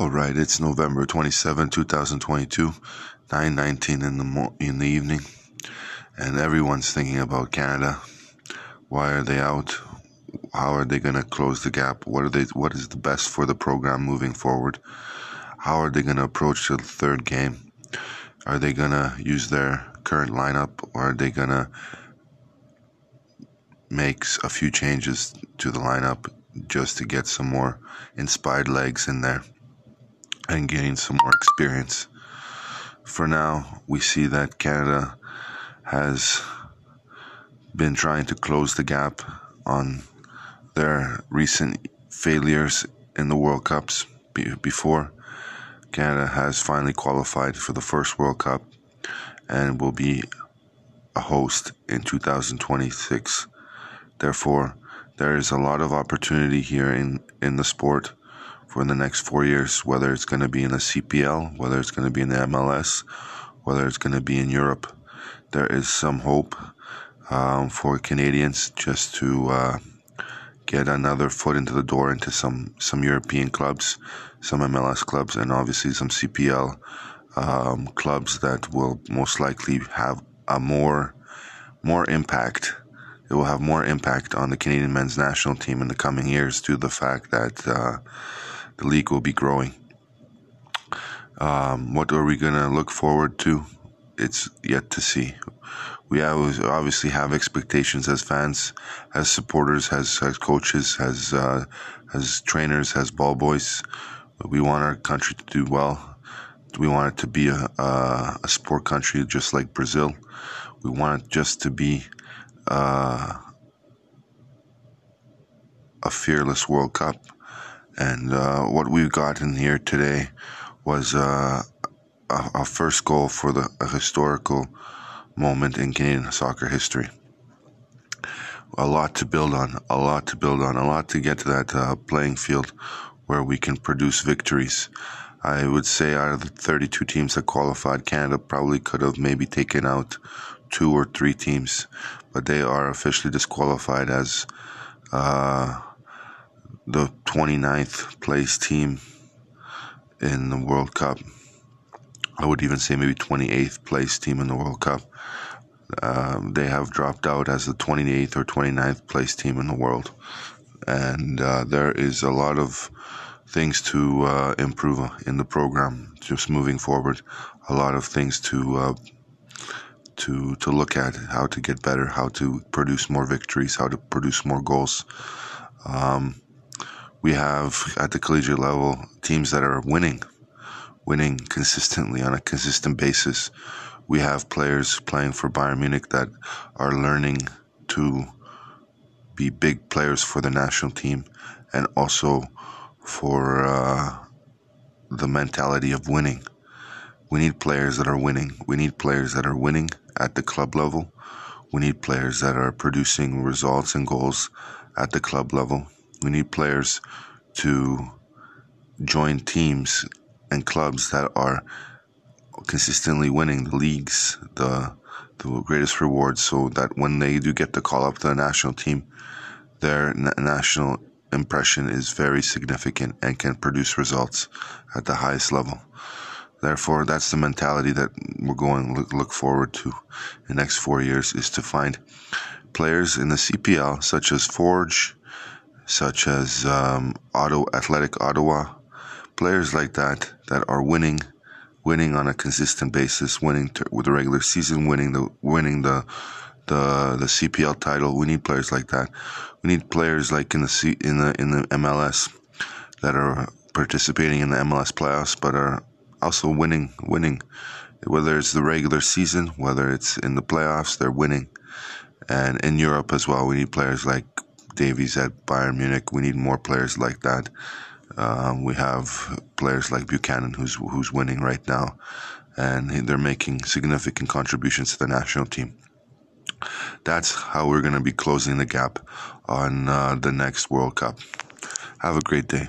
All right, it's November 27, 2022, 9:19 in the mo- in the evening, and everyone's thinking about Canada. Why are they out? How are they going to close the gap? What are they what is the best for the program moving forward? How are they going to approach the third game? Are they going to use their current lineup or are they going to make a few changes to the lineup just to get some more inspired legs in there and gain some more experience. For now, we see that Canada has been trying to close the gap on their recent failures in the World Cups before. Canada has finally qualified for the first World Cup and will be a host in 2026. Therefore, there is a lot of opportunity here in, in the sport for the next four years, whether it's going to be in the CPL, whether it's going to be in the MLS, whether it's going to be in Europe. There is some hope um, for Canadians just to uh, get another foot into the door into some, some European clubs, some MLS clubs, and obviously some CPL um, clubs that will most likely have a more more impact it will have more impact on the Canadian men's national team in the coming years due to the fact that uh, the league will be growing. Um, what are we going to look forward to? It's yet to see. We obviously have expectations as fans, as supporters, as, as coaches, as uh, as trainers, as ball boys. We want our country to do well. We want it to be a, a, a sport country just like Brazil. We want it just to be uh, a fearless World Cup. And uh, what we've gotten here today was uh, a, a, first goal for the historical moment in Canadian soccer history. A lot to build on, a lot to build on, a lot to get to that uh, playing field where we can produce victories. I would say out of the 32 teams that qualified, Canada probably could have maybe taken out two or three teams, but they are officially disqualified as uh, the 29th place team in the World Cup. I would even say maybe 28th place team in the World Cup. Um, they have dropped out as the 28th or 29th place team in the world. And uh, there is a lot of things to uh, improve in the program, just moving forward. A lot of things to uh, to to look at how to get better, how to produce more victories, how to produce more goals. Um, we have at the collegiate level teams that are winning, winning consistently on a consistent basis. We have players playing for Bayern Munich that are learning to be big players for the national team and also for uh, the mentality of winning. We need players that are winning. We need players that are winning at the club level. We need players that are producing results and goals at the club level. We need players to join teams and clubs that are consistently winning the leagues, the the greatest rewards, so that when they do get the call up to the national team, their na- national impression is very significant and can produce results at the highest level. Therefore, that's the mentality that we're going to look forward to the next four years is to find players in the CPL, such as Forge, such as um, Atlético Ottawa, players like that that are winning, winning on a consistent basis, winning with the regular season, winning the winning the the the CPL title. We need players like that. We need players like in the C, in the in the MLS that are participating in the MLS playoffs, but are also winning, winning. Whether it's the regular season, whether it's in the playoffs, they're winning. And in Europe as well, we need players like Davies at Bayern Munich. We need more players like that. Um, we have players like Buchanan, who's who's winning right now, and they're making significant contributions to the national team. That's how we're going to be closing the gap on uh, the next World Cup. Have a great day.